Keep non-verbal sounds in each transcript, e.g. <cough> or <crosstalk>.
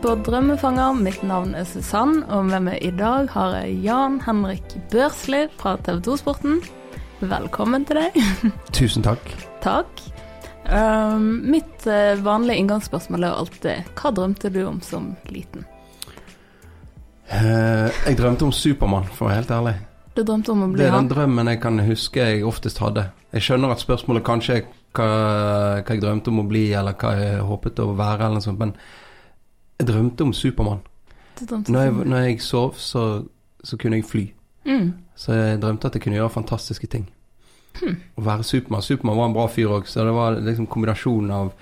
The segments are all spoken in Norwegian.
på Drømmefanger. Mitt navn er Susann, og med meg i dag har jeg Jan Henrik Børsli fra TV 2-sporten. Velkommen til deg. <laughs> Tusen takk. Takk. Um, mitt uh, vanlige inngangsspørsmål er alltid hva drømte du om som liten? Uh, jeg drømte om Supermann, for å være helt ærlig. Du drømte om å bli Det er den drømmen jeg kan huske jeg oftest hadde. Jeg skjønner at spørsmålet kanskje er hva, hva jeg drømte om å bli, eller hva jeg håpet å være, eller noe sånt, men jeg drømte om Supermann. Når jeg, når jeg sov, så, så kunne jeg fly. mm. Så jeg drømte at jeg kunne gjøre fantastiske ting. Hm. Å være Supermann. Supermann var en bra fyr òg, så det var liksom kombinasjonen av,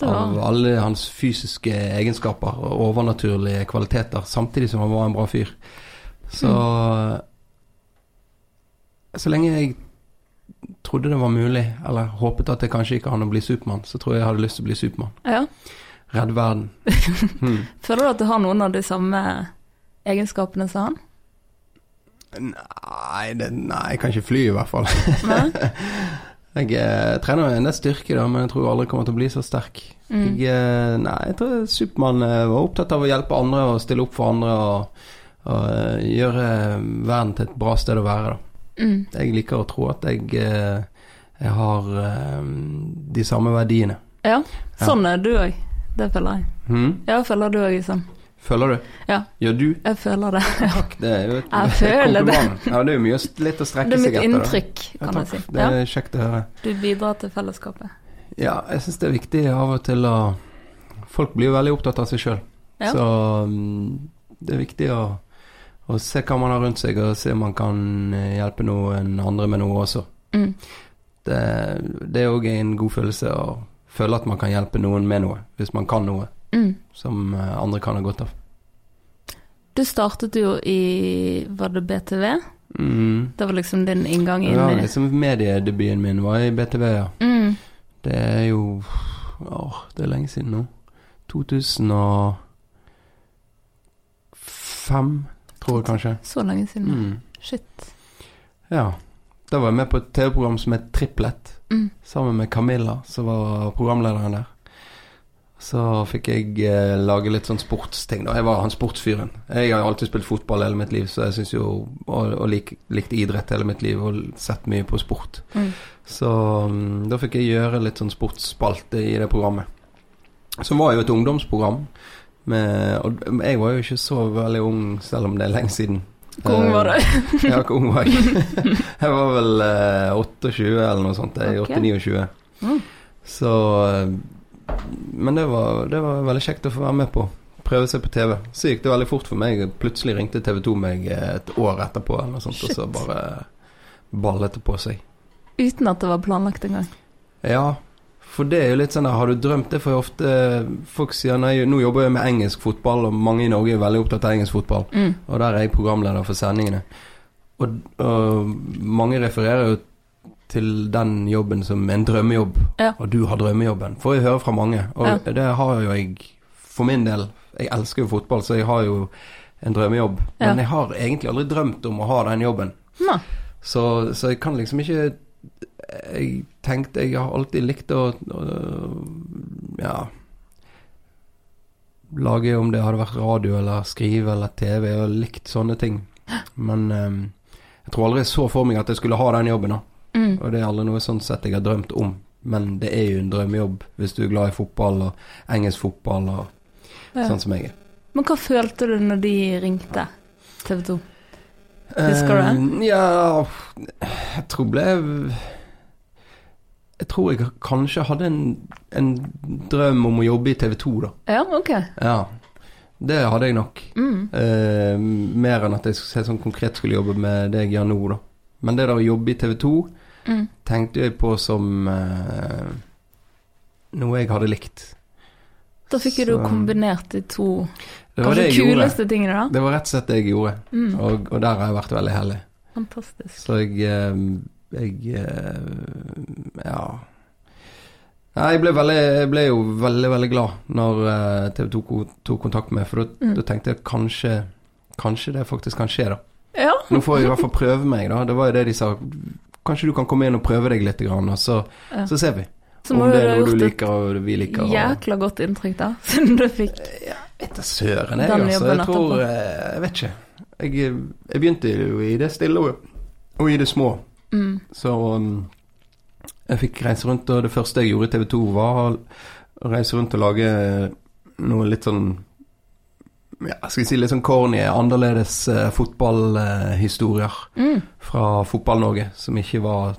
var- av alle hans fysiske egenskaper og overnaturlige kvaliteter, samtidig som han var en bra fyr. Så Så lenge jeg trodde det var mulig, eller håpet at det kanskje gikk an å bli Supermann, så tror jeg jeg hadde lyst til å bli Supermann. Ja. Redde verden. Hmm. <laughs> Føler du at du har noen av de samme egenskapene som han? Nei, det, nei, jeg kan ikke fly i hvert fall. <laughs> Jeg eh, trener en del styrke, da, men jeg tror jeg aldri kommer til å bli så sterk. Mm. Jeg, eh, nei, jeg tror Supermann eh, var opptatt av å hjelpe andre og stille opp for andre og, og eh, gjøre verden til et bra sted å være. Da. Mm. Jeg liker å tro at jeg, eh, jeg har eh, de samme verdiene. Ja, sånn er du òg. Det føler jeg. Mm. Ja, føler du òg liksom. Føler du? Ja, Gjør du? jeg føler det. Takk, det er jo et <laughs> Jeg føler <laughs> det. Ja, det er jo mye å- strekke seg etter. Det er mitt inntrykk, da. inntrykk, Ja, kan jeg si. Det Ja, er kjekt å høre. du bidrar til fellesskapet. Ja, jeg syns det er viktig av og til å Folk blir jo veldig opptatt av seg sjøl. Ja. Så mm, det er viktig å, å se hva man har rundt seg, og se om man kan eh, hjelpe noen andre med noe også. Mm. Det, det er òg en god følelse å føle at man kan hjelpe noen med noe, hvis man kan noe Mm. som eh, andre kan ha godt av. Du startet jo i Var det BTV? Mm. Det var liksom din inngang inn Ja, i liksom mediedebuten min var i BTV, ja. mm. Det er jo Åh, det er lenge siden nå. 2005, tror jeg kanskje. Så lenge siden. Mm. Shit. Ja. Da var jeg med på et TV-program som het Triplet, Mm. sammen med Camilla, som var programlederen der. Så fikk jeg eh, lage litt sånn sportsting, da. Jeg var han sportsfyren. Jeg har alltid spilt fotball hele mitt liv, så jeg syns jo Og, og lik, likte idrett hele mitt liv og sett mye på sport. Mm. Så mm, da fikk jeg gjøre litt sånn sportsspalte i det programmet. Som var jo et ungdomsprogram. Med, og jeg var jo ikke så veldig ung, selv om det er lenge siden. Hvor ung var du? Ja, hvor ung var jeg? <laughs> jeg var vel eh, 28 eller noe sånt. Jeg er Ok. 28-29. Mm. Så eh, Men det var, det var veldig kjekt å få være med på. Prøve seg på TV. Så gikk det veldig fort for meg. Plutselig ringte TV 2 meg eh, et år etterpå, eller noe sånt, og så bare ballet det på seg. Uten at det var planlagt engang. Ja, for det er jo litt sånn der, Har du drømt det? For jeg ofte folk sier nei, nå jobber jeg med engelsk fotball, og mange i Norge er veldig opptatt av engelsk fotball. Mm. Og der er jeg programleder for sendingene. Og, og mange refererer jo til den jobben som en drømmejobb. Ja. Og du har drømmejobben. Får jeg høre fra mange. Og Ja. det har jo jeg for min del. Jeg elsker jo fotball, så jeg har jo en drømmejobb. Ja. Men jeg har egentlig aldri drømt om å ha den jobben. Så, så jeg kan liksom ikke Jeg tenkte Jeg har alltid likt å, å Ja Lage om det hadde vært radio eller skrive eller TV. og likt sånne ting. Men eh, jeg tror aldri jeg så for meg at jeg skulle ha den jobben. da Mm. Og det er aldri noe sånn sett jeg har drømt om. Men det er jo en drømmejobb hvis du er glad i fotball og engelsk fotball og Ja. sånn som jeg er. Men hva følte du når de ringte TV 2? Husker du det? Ja Jeg tror ble Jeg tror jeg kanskje hadde en, en drøm om å jobbe i TV 2, da. Ja, ok. Ja. Det hadde jeg nok. Mm. Eh, mer enn at jeg skulle- sånn konkret skulle jobbe med det jeg gjør nå, da. Men det der å jobbe i TV 2 Mm. tenkte jeg på som eh, noe jeg hadde likt. Da fikk du kombinert de to kanskje det jeg gjorde. kuleste tingene, da. Det var rett og slett det jeg gjorde, Mm. og, og der har jeg vært veldig heldig. Fantastisk. Så jeg eh, Jeg eh, Ja. Jeg ble, veldig, jeg ble jo veldig, veldig glad når eh, TV 2 ko- tok kontakt med meg, for da Mm. tenkte jeg kanskje Kanskje det faktisk kan skje, da. Ja. Nå får jeg i hvert fall prøve meg, da. Det var jo det de sa. Kanskje du kan komme inn og prøve deg litt, og så, Ja. så ser vi. Så Om det er noe du liker og vi liker. Og... jækla godt inntrykk, da, <laughs> siden du fikk Vet da søren, jeg, altså. Jeg tror eh, Jeg vet ikke. Jeg, jeg begynte jo i det stille og, og i det små. Mm. Så um, jeg fikk reise rundt, og det første jeg gjorde i TV 2, var å reise rundt og lage noe litt sånn ja, skal jeg si litt sånn corny, annerledes uh, fotballhistorier Mm. fra Fotball-Norge, som ikke var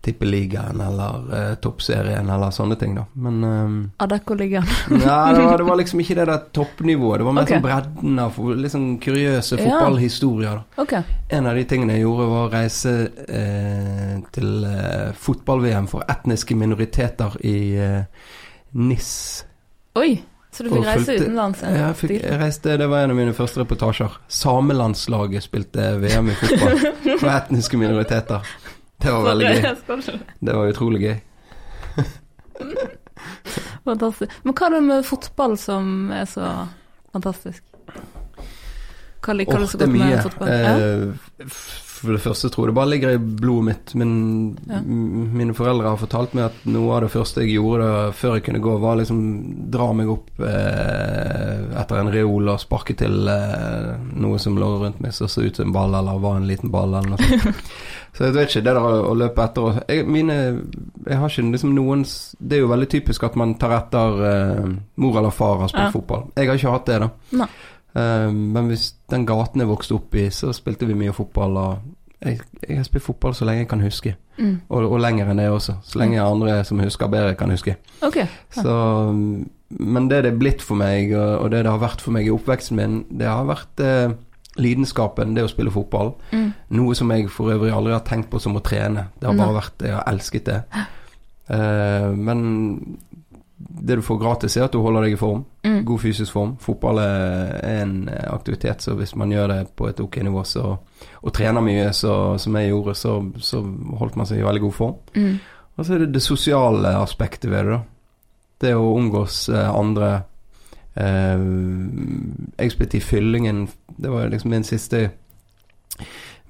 Tippeligaen eller uh, Toppserien eller sånne ting, da. Men um, Adeccoligaen. <laughs> ja, det var, det var liksom ikke det der toppnivået. Det var mer okay. sånn bredden av litt sånn kuriøse fotballhistorier. da. Okay. En av de tingene jeg gjorde, var å reise eh, til eh, fotball-VM for etniske minoriteter i eh, NIS. Oi, så du fikk reise utenlands? Ja, Jeg, fikk, jeg reiste, Det var en av mine første reportasjer. Samelandslaget spilte VM i fotball <laughs> for etniske minoriteter. Det var veldig gøy. Det var utrolig gøy. <laughs> Fantastisk. Men hva er det med fotball som er så fantastisk? Hva liker Åh, du så godt mye. med fotball? Eh, for det første tror jeg det bare ligger i blodet mitt. Men Ja. mine foreldre har fortalt meg at noe av det første jeg gjorde da, før jeg kunne gå, var liksom dra meg opp eh, etter en reol og sparke til eh, noe som lå rundt meg som så ut som en ball, eller var en liten ball, eller noe sånt. <laughs> Så jeg vet ikke, det der å, løpe etter jeg, mine, jeg har ikke liksom noen Det er jo veldig typisk at man tar etter uh, mor eller far har spilt Ja. fotball. Jeg har ikke hatt det, da. Eh, men hvis den gaten jeg vokste opp i, så spilte vi mye fotball. Og jeg, jeg har spilt fotball så lenge jeg kan huske, Mm. og, og lenger enn det også. Så lenge andre som husker bedre, kan huske. Okay. Ja. Så, men det det er blitt for meg, og det det har vært for meg i oppveksten min, det har vært eh, lidenskapen, det å spille fotball. Mm. Noe som jeg for øvrig aldri har tenkt på som å trene. Det har bare vært Jeg har elsket det. Uh, men det du får gratis, er at du holder deg i form. Mm. God fysisk form. Fotball er en aktivitet, så hvis man gjør det på et ok nivå så, og trener mye, så, som jeg gjorde, så, så holdt man seg i veldig god form. Mm. Og så er det det sosiale aspektet ved det, da. Det å omgås eh, andre. Eh, jeg spilte i Fyllingen, det var liksom min siste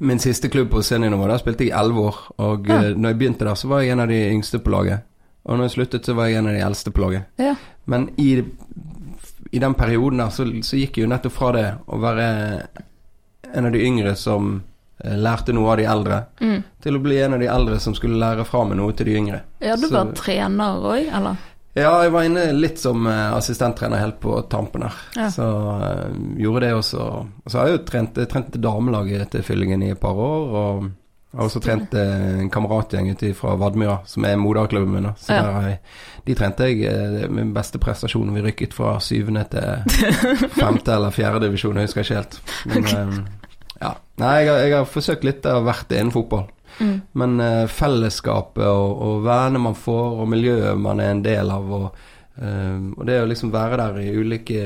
Min siste klubb på seniornivå. Der spilte jeg elleve år. Og Ja. eh, når jeg begynte der, så var jeg en av de yngste på laget. Og når jeg sluttet, så var jeg en av de eldste på laget. Ja. Men i, i den perioden der, så, så gikk jeg jo nettopp fra det å være en av de yngre som eh, lærte noe av de eldre, Mm. til å bli en av de eldre som skulle lære fra meg noe til de yngre. ja, du Så- var trener òg, eller? Ja, jeg var inne litt som eh, assistenttrener helt på tampen her. Ja. Så uh, gjorde det også. Og så har jeg jo trent, jeg trente damelaget til Fyllingen i et par år. Og har også trent eh, en kameratgjeng ute fra Vadmyra, som er moderklubben min. Så Ja. der de trente jeg min beste prestasjon. Vi rykket fra syvende til <laughs> femte eller fjerde divisjon, jeg husker ikke helt. Men um, ja. Nei, jeg har, jeg har forsøkt litt av hvert innen fotball. Mm. Men eh, fellesskapet og, og vennene man får, og miljøet man er en del av, og, eh, og det å liksom være der i ulike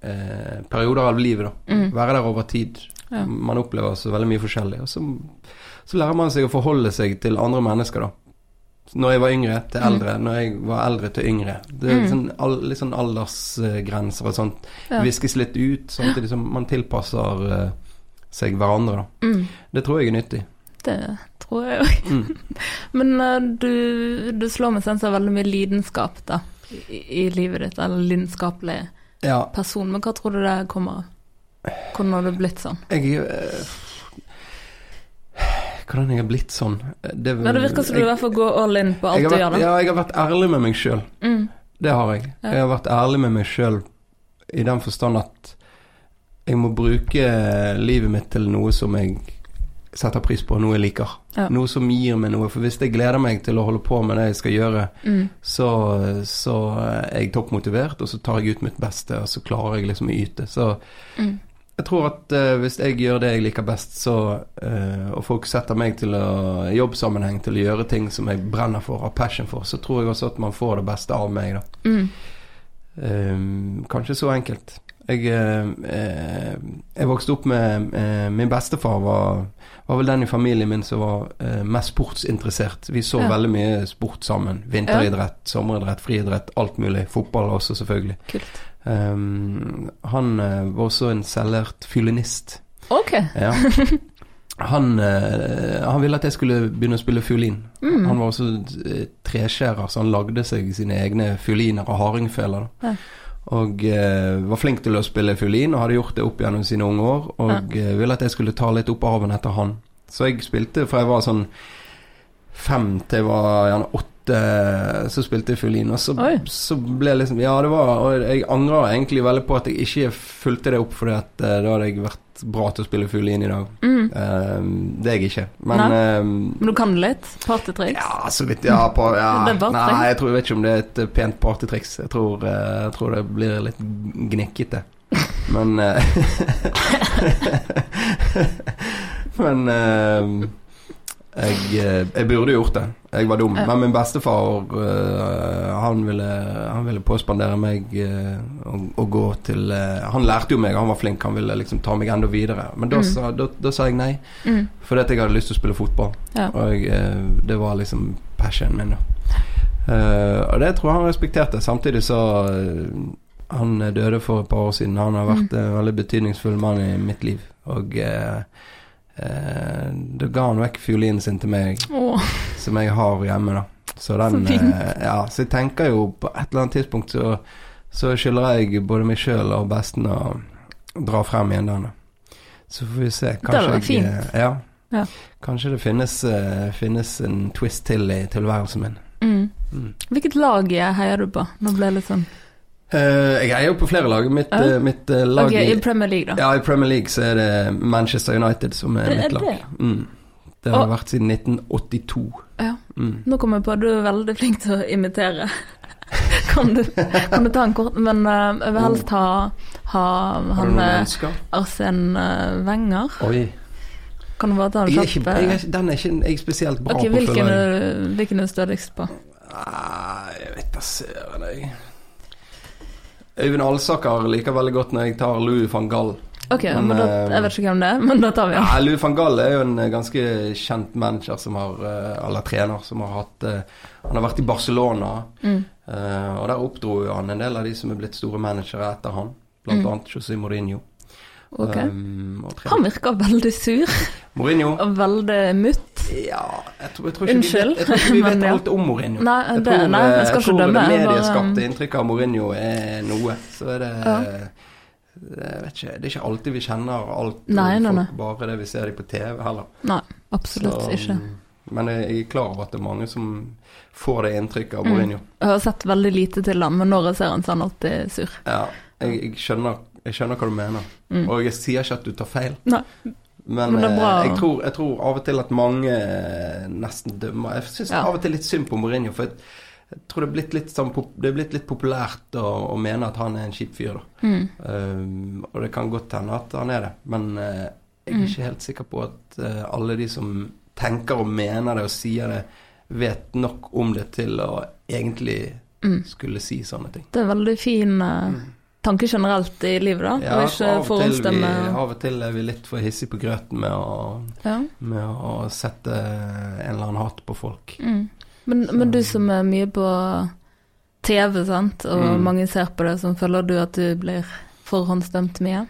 eh, perioder av livet, da. Mm. Være der over tid. Ja. Man opplever så veldig mye forskjellig. Og så, så lærer man seg å forholde seg til andre mennesker, da. Når jeg var yngre til eldre, når jeg var eldre til yngre. Det er Mm. sånn, all, litt sånn aldersgrenser og sånt. Ja. Viskes litt ut, samtidig <laughs> som man tilpasser eh, seg hverandre, da. Mm. Det tror jeg er nyttig. Det tror jeg òg. Mm. <laughs> Men eh, du, du slår meg sens av veldig mye lidenskap da, i, i livet ditt, eller lidenskapelig Ja, person. Men hva tror du det kommer av? Hvordan har du blitt sånn? Jeg øh, Hvordan jeg har blitt sånn Det, Men det virker som du i hvert fall går all in på alt du gjør. da. Ja, jeg har vært ærlig med meg sjøl. Mm. Det har jeg. Ja. Jeg har vært ærlig med meg sjøl i den forstand at jeg må bruke livet mitt til noe som jeg setter pris på, noe jeg liker. Ja. Noe som gir meg noe. For hvis jeg gleder meg til å holde på med det jeg skal gjøre, Mm. så, så er jeg toppmotivert, og så tar jeg ut mitt beste, og så klarer jeg liksom å yte. Så Mm. jeg tror at uh, hvis jeg gjør det jeg liker best, så uh, Og folk setter meg til å jobbsammenheng til å gjøre ting som jeg brenner for, har passion for, så tror jeg også at man får det beste av meg, da. Mm. Um, kanskje så enkelt. Jeg, eh, eh, jeg vokste opp med eh, Min bestefar var, var vel den i familien min som var eh, mest sportsinteressert. Vi så Ja. veldig mye sport sammen. Vinteridrett, sommeridrett, friidrett, alt mulig. Fotball også, selvfølgelig. Kult. Um, han eh, var også en selvlært fiolinist. Ok. Ja. Han, eh, han ville at jeg skulle begynne å spille fiolin. Mm. Han var også eh, treskjærer, så han lagde seg sine egne fioliner og hardingfeler. Ja. Og eh, var flink til å spille fiolin, og hadde gjort det opp gjennom sine unge år. Og eh, ville at jeg skulle ta litt opp arven etter han. Så jeg spilte fra jeg var sånn fem til jeg var gjerne åtte, så spilte jeg fiolin. Og så, så ble jeg liksom Ja, det var Og jeg angrer egentlig veldig på at jeg ikke fulgte det opp, fordi at eh, da hadde jeg vært bra til å spille fiolin i dag. Mm. Eh, det er jeg ikke. Men eh, Men du kan litt? Partytriks? ja, så vidt. Ja, på, ja. <laughs> Det Nei, jeg, tror, jeg vet ikke om det er et eh, pent partytriks. Jeg tror, eh, jeg tror det blir litt gnikkete. <laughs> Men eh, <laughs> Men eh, jeg, jeg burde gjort det. Jeg var dum. Men min bestefar eh, han, ville, han ville påspandere meg eh, å, å gå til eh, Han lærte jo meg, han var flink, han ville liksom ta meg enda videre. Men da, Mm. sa, da, da sa jeg nei. Mm. Fordi at jeg hadde lyst til å spille fotball. Ja. Og jeg, det var liksom passionen min, og det tror jeg han respekterte. Samtidig så Han døde for et par år siden. Han har vært en veldig betydningsfull mann i mitt liv. Og eh, eh, da ga han vekk fiolinen sin til meg, Åh, som jeg har hjemme, da. Så den Så fint. eh, Ja, så jeg tenker jo på et eller annet tidspunkt så, så skylder jeg både meg sjøl og besten å dra frem igjen den. da. Så får vi se. Det var vært jeg, eh, Ja. Ja. Kanskje det finnes, eh, finnes en twist til i tilværelsen min. mm. Mm. Hvilket lag heier du på? Nå ble det litt sånn jeg er jo på flere lag. Mitt, Ja. eh, mitt eh, lag okay, i, i Premier League, da. ja, I Premier League så er det Manchester United som er Det mitt lag. det? Mm. Det har Og- vært siden 1982. Ja. Mm. Nå kom jeg på at du er veldig flink til å imitere. <laughs> kan, du, kan du ta en kort Men uh, jeg vil helst ha, ha han eh? Arsen Wenger. Oi. Kan du bare ta en kjapp eh, den er ikke jeg er spesielt bra Ok, på. hvilken, hvilken er du stødigst på? Nei, jeg vet da søren, jeg. Øyvind Alsaker liker veldig godt når jeg tar Louis van Gall. Ok, Men, men da, eh, jeg vet ikke hvem det er, men da tar vi han. Ja, Louis van Gall er jo en eh, ganske kjent manager som har eh, Eller trener som har hatt Han har vært i Barcelona, Mm. og der oppdro han en del av de som er blitt store managere etter han. Blant Mm. annet José Mourinho. Ok. Um, Han virker veldig sur Mourinho og veldig mutt. Ja, jeg tror, jeg tror ikke Unnskyld, vi vet, jeg tror ikke vi <laughs> vet alt om Mourinho. Nei, Jeg det, tror, nei, eh, jeg skal jeg ikke dømme. det medieskapte inntrykket av Mourinho er noe. Så er det Ja. ikke, Det er ikke alltid vi kjenner alt Nei, nei, nei. bare det vi ser dem på TV heller. Nei, absolutt Så, ikke. Men jeg er klar over at det er mange som får det inntrykket av Mm. Mourinho. Jeg har sett veldig lite til han, men når jeg ser han, så er han alltid sur. Ja, jeg, jeg, skjønner, jeg skjønner hva du mener. Mm. Og jeg sier ikke at du tar feil. Nei. Men, Men bra. eh, jeg, tror, jeg tror av og til at mange eh, nesten dømmer Jeg syns Ja. av og til litt synd på Mourinho, for jeg, jeg tror det er blitt litt, sånn, det er blitt litt populært å, å mene at han er en kjip fyr. Mm. Um, og det kan godt hende at han er det, men uh, jeg Mm. er ikke helt sikker på at uh, alle de som tenker og mener det og sier det, vet nok om det til å egentlig Mm. skulle si sånne ting. Det er veldig fin eh, tanke generelt i livet, da. Ja, og ikke forhåndsstemme. av og til er vi litt for hissige på grøten med å, Ja. med å sette en eller annen hat på folk. Mm. Men, men du som er mye på TV, sant, og Mm. mange ser på det, så føler du at du blir forhåndsdømt mye?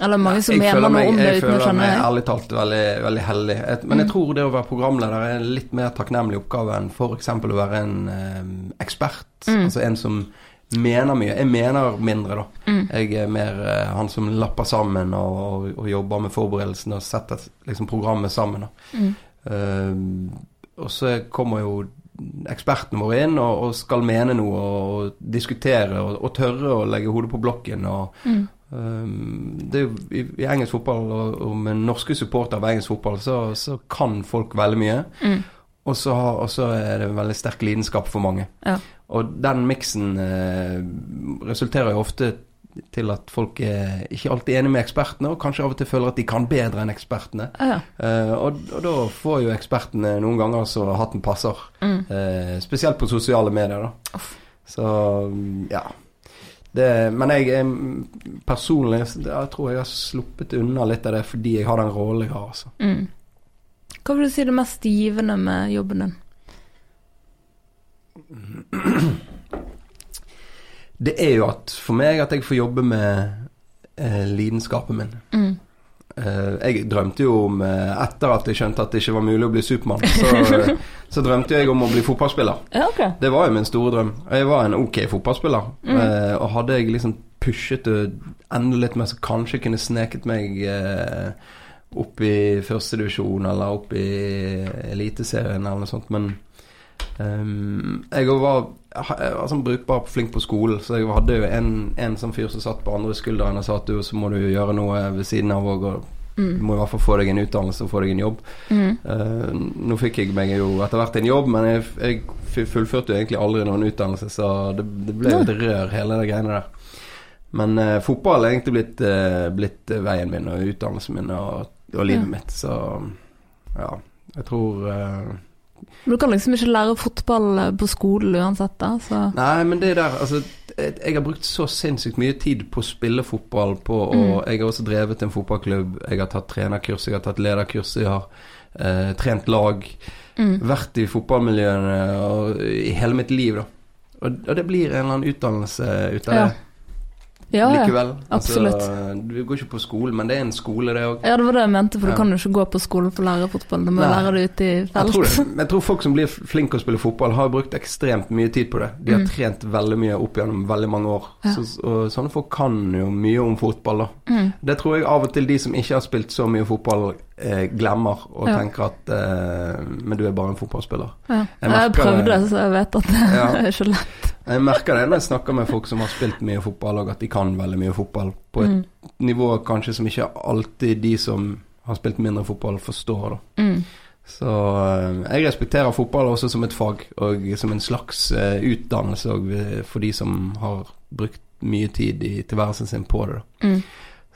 Eller mange som Jeg mener føler noe om det uten å føler skjønne meg det? ærlig talt veldig, veldig heldig. Et, men jeg Mm. tror det å være programleder er en litt mer takknemlig oppgave enn f.eks. å være en eh, ekspert. Mm. Altså en som mener mye. Jeg mener mindre, da. Mm. Jeg er mer eh, han som lapper sammen og, og, og jobber med forberedelsene og setter liksom, programmet sammen. Da. Mm. Eh, og så kommer jo ekspertene våre inn og, og skal mene noe og diskutere og, tørre å legge hodet på blokken. og Mm. Um, det er jo i, I engelsk fotball og, og med norske supportere av engelsk fotball, så, så kan folk veldig mye. Mm. Og så, har- og så er det veldig sterk lidenskap for mange. Ja. Og den miksen eh, resulterer jo ofte til at folk er ikke alltid enige med ekspertene, og kanskje av og til føler at de kan bedre enn ekspertene. Ja. Eh, og, og da får jo ekspertene noen ganger så hatten passer. Mm. Eh, spesielt på sosiale medier, da. Uff. Så ja. Det, men jeg er personlig Jeg tror jeg har sluppet unna litt av det fordi jeg har den rollen jeg har. Altså. Mm. Hva vil du si er det mest givende med jobben din? <clears throat> Det er jo at for meg at jeg får jobbe med eh, lidenskapen min. Mm. Eh, Jeg drømte jo om eh, Etter at jeg skjønte at det ikke var mulig å bli Supermann, <laughs> så, så drømte jeg om å bli fotballspiller. Ja, okay. Det var jo min store drøm. Jeg var en ok fotballspiller. Eh, og hadde jeg liksom pushet det enda litt mer, så kanskje kunne sneket meg eh, opp i førstedivisjon eller opp i Eliteserien eller noe sånt. Men um, jeg var, jeg var sånn brukbar flink på skolen, så jeg hadde jo en, en sånn fyr som satt på andre skulderen og sa at du, så må du gjøre noe ved siden av òg. Og du må i hvert fall få deg en utdannelse og få deg en jobb. Mm. Uh, nå fikk jeg meg jo etter hvert en jobb, men jeg, jeg fullførte jo egentlig aldri noen utdannelse, så det, det ble jo et rør, hele det greiene der. Men uh, fotball er egentlig blitt, uh, blitt veien min og utdannelsen min og, og livet Ja. mitt, så ja. Jeg tror uh, Men Du kan liksom ikke lære fotball eh, på skolen uansett, da, så Nei, men det der Altså, jeg har brukt så sinnssykt mye tid på å spille fotball, på og Mm. Jeg har også drevet en fotballklubb, jeg har tatt trenerkurs, jeg har tatt lederkurs, jeg har eh, trent lag. mm. Vært i fotballmiljøene og, i hele mitt liv, da. Og, og det blir en eller annen utdannelse ut av Ja. det Ja, likevel. Altså, du går ikke på skolen, men det er en skole, det òg. Ja, det var det jeg mente, for Ja. du kan jo ikke gå på skolen for å lære fotball. Du må Nei. lære det ute i Jeg tror, det. Jeg tror folk som blir flinke å spille fotball, har brukt ekstremt mye tid på det. De har Mm. trent veldig mye opp gjennom veldig mange år. Ja. Så, og sånne folk kan jo mye om fotball, da. Mm. Det tror jeg av og til de som ikke har spilt så mye fotball, eh, glemmer og Ja. tenker at eh, Men du er bare en fotballspiller. Ja. Jeg Jeg, prøvde, det. så jeg vet at det Ja. <laughs> er ikke lett. Jeg merker det når jeg snakker med folk som har spilt mye fotball, og at de kan veldig mye fotball. På et Mm. nivå kanskje som ikke alltid de som har spilt mindre fotball, forstår. da Mm. Så eh, jeg respekterer fotball også som et fag, og som en slags uh, utdannelse for de som har brukt mye tid i tilværelsen sin på det. da Mm.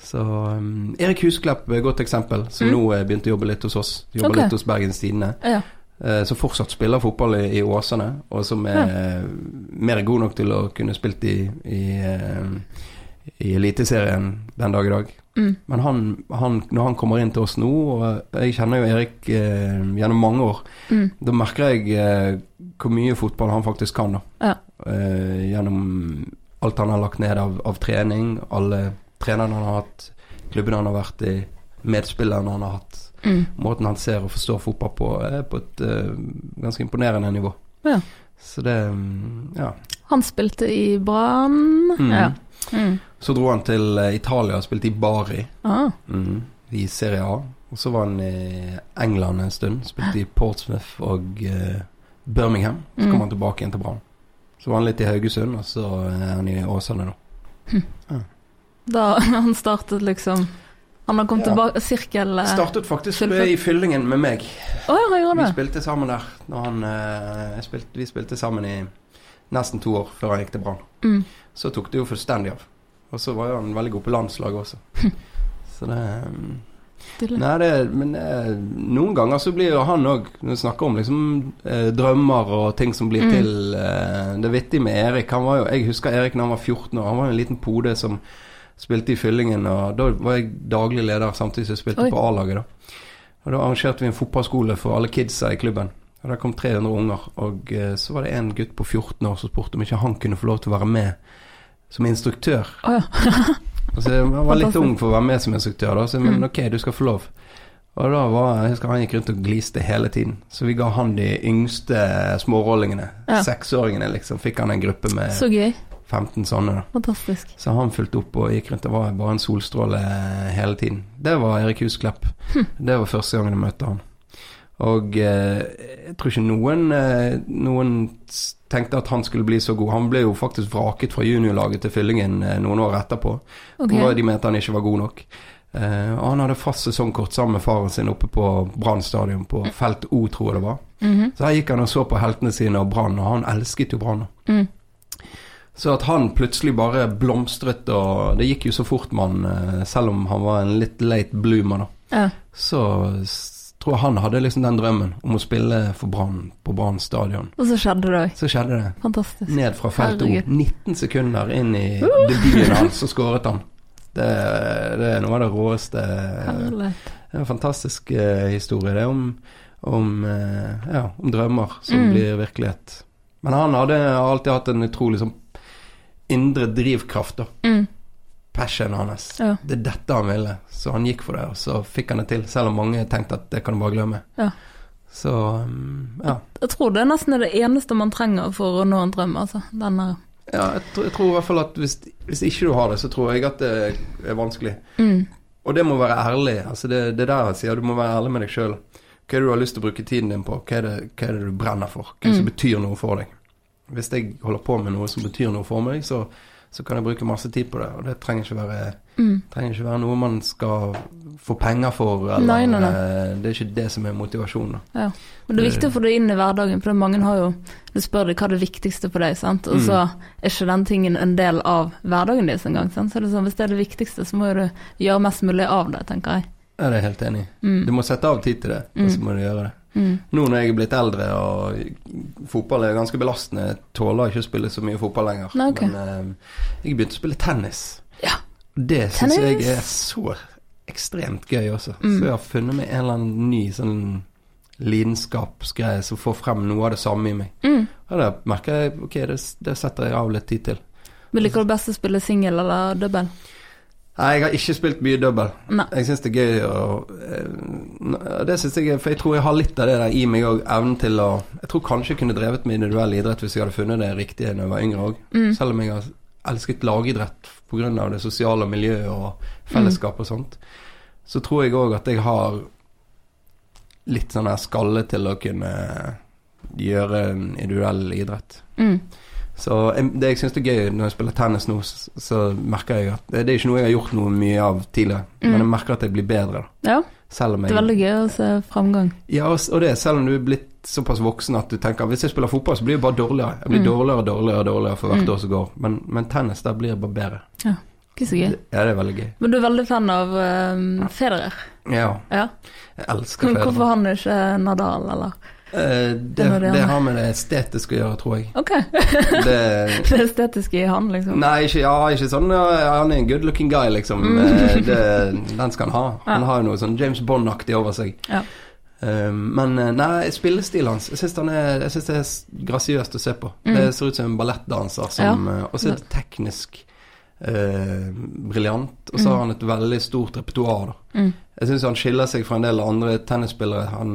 Så um, Erik Husklepp er et godt eksempel, som Mm. nå eh, begynte å jobbe litt hos oss. Jobber okay. litt hos Bergens Tidende. Ja. Uh, som fortsatt spiller fotball i, i Åsane, og som er ja. mer god nok til å kunne spilt i, i, uh, i Eliteserien den dag i dag. Mm. Men han, han, når han kommer inn til oss nå, og jeg kjenner jo Erik eh, gjennom mange år, Mm. da merker jeg eh, hvor mye fotball han faktisk kan. da Ja. eh, Gjennom alt han har lagt ned av, av trening, alle trenerne han har hatt, klubben han har vært i, medspillerne han har hatt. Mm. Måten han ser og forstår fotball på, er på et uh, ganske imponerende nivå. Ja. Så det mm, Ja. Han spilte i Brann. Mm. Ja. Mm. Så dro han til eh, Italia og spilte i Bari Ah. mm, i Serie A. Og så var han i England en stund. Spilte i Portsmouth og uh, Birmingham. Så Mm. kom han tilbake igjen til Brann. Så var han litt i Haugesund, og så er han i Åsane nå. Da <laughs> han startet liksom Han har kommet Ja. tilbake Sirkel eh, Startet faktisk med, i Fyllingen med meg. Oh, ja, Vi gjorde det. spilte sammen der. Når han, eh, spilte, vi spilte sammen i nesten to år før han gikk til Brann. Mm. Så tok det jo fullstendig av. Og så var jo han veldig god på landslaget også. <laughs> Så det um, Nei, det, men eh, noen ganger så blir jo han òg Når vi snakker om liksom eh, drømmer og ting som blir Mm. til eh, Det er vittig med Erik. Han var jo, Jeg husker Erik da han var 14 år. Han var jo en liten pode som spilte i Fyllingen. Og da var jeg daglig leder samtidig som jeg spilte Oi. på A-laget. da Og Da arrangerte vi en fotballskole for alle kidsa i klubben. Og Der kom 300 unger. Og eh, så var det en gutt på 14 år som spurte om ikke han kunne få lov til å være med som instruktør. Oh, ja. <laughs> Altså, jeg var litt ung for å være med som instruktør, da, så men Mm. ok, du skal få lov. Og da var jeg husker han gikk rundt og gliste hele tiden. Så vi ga han de yngste smårollingene. Ja. Seksåringene, liksom. Fikk han en gruppe med Så gøy. 15 sånne. da Fantastisk. Så han fulgte opp og gikk rundt. Det var bare en solstråle hele tiden. Det var Erik Husklepp. Hm. Det var første gangen jeg møtte han. Og eh, jeg tror ikke noen, eh, noen tenkte at han skulle bli så god. Han ble jo faktisk vraket fra juniorlaget til Fyllingen eh, noen år etterpå. Okay. Og De mente han ikke var god nok. Eh, og han hadde fast sesongkort sammen med faren sin oppe på Brann stadion, på felt O, tror jeg det var. Mhm. Så her gikk han og så på heltene sine og Brann, og han elsket jo Brann. Mm. Så at han plutselig bare blomstret, og det gikk jo så fort man, eh, selv om han var en litt late bloomer, da. Ja. Så tror jeg han hadde liksom den drømmen om å spille for Brann på Brann stadion. Og så skjedde det òg. Så skjedde det. Fantastisk. Ned fra felt O. 19 sekunder inn i debuten hans, så <laughs> skåret han. Det, det er noe av det råeste Herlig. Det er en fantastisk eh, historie. Det om, om, eh, ja, om drømmer som Mm. blir virkelighet. Men han hadde alltid hatt en utrolig sånn indre drivkraft, da. Mm. passionen hans. Ja. Det er dette han ville, så han gikk for det, og så fikk han det til. Selv om mange tenkte at det kan du bare glemme. Ja. Så um, ja. Jeg tror det er nesten det eneste man trenger for å nå en drøm, altså. Denne ja jeg, tror, jeg tror i hvert fall at hvis, hvis ikke du har det, så tror jeg at det er vanskelig. mm. Og det må være ærlig. Altså det, det der jeg sier, du må være ærlig med deg sjøl. Hva er det du har lyst til å bruke tiden din på? Hva er det, hva er det du brenner for? Hva er det som Mm. betyr noe for deg? Hvis jeg holder på med noe som betyr noe for meg, så, så kan jeg bruke masse tid på det. Og det trenger ikke være, Mm. trenger ikke være noe man skal få penger for. Eller, Nei, nei, nei. eh, Det er ikke det som er motivasjonen. Ja. Men det er viktig å få det inn i hverdagen, for mange har jo Du spør deg hva er det viktigste for deg, sant? og så er ikke den tingen en del av hverdagen din engang. Så det sånn, hvis det er det viktigste, så må du gjøre mest mulig av det, tenker jeg. Ja, det er jeg helt enig i. Mm. Du må sette av tid til det, og så må du gjøre det. Mm. Nå når jeg er blitt eldre og fotball er ganske belastende, jeg tåler ikke å spille så mye fotball lenger. Nei, ok. Men eh, jeg begynte å spille tennis. Ja. Det syns jeg er så ekstremt gøy også. Mm. Så jeg har funnet meg en eller annen ny sånn lidenskapsgreie som får frem noe av det samme i meg. Mm. Og da merker jeg ok, det, det setter jeg av litt tid til. Men Liker du best å spille singel eller double? Nei, jeg har ikke spilt mye double. Nei. Jeg syns det er gøy å eh, Det syns jeg er For jeg tror jeg har litt av det der i meg òg. Evnen til å Jeg tror kanskje jeg kunne drevet med individuell idrett hvis jeg hadde funnet det riktige da jeg var yngre òg. Mm. Selv om jeg har elsket lagidrett pga. det sosiale miljøet og fellesskap og sånt. Så tror jeg òg at jeg har litt sånn her skalle til å kunne gjøre en individuell idrett. Mm. Så det jeg syns er gøy når jeg spiller tennis nå, så, merker jeg at det, det er ikke noe jeg har gjort noe mye av tidligere, Mm. men jeg merker at jeg blir bedre. da. Ja, om det er veldig gøy å se framgang. Ja, og, det selv om du er blitt såpass voksen at du tenker hvis jeg spiller fotball, så blir jeg bare dårligere. Jeg blir Mm. dårligere og dårligere dårligere for hvert Mm. år som går. Men, men tennis, der blir jeg bare bedre. Ja, Ikke så gøy. Ja, det er veldig gøy. Men du er veldig fan av um, Federer? Ja, Ja. jeg elsker Federer. hvorfor han er ikke Nadal, eller? Eh, det, det det har med det estetiske å gjøre, tror jeg. Ok, <laughs> Det, <laughs> det estetiske i han, liksom. Nei, ikke, ja, ikke sånn ja, Han er en good looking guy, liksom. Mm. Eh, den skal han ha. Han har jo noe sånn James Bond-aktig over seg. Ja. Eh, men eh, nei, spillestilen hans Jeg syns det er grasiøst å se på. Mm. Det ser ut som en ballettdanser som Og så er det teknisk eh, briljant. Og så Mm. har han et veldig stort repertoar, da. Mm. Jeg syns han skiller seg fra en del andre tennisspillere. Han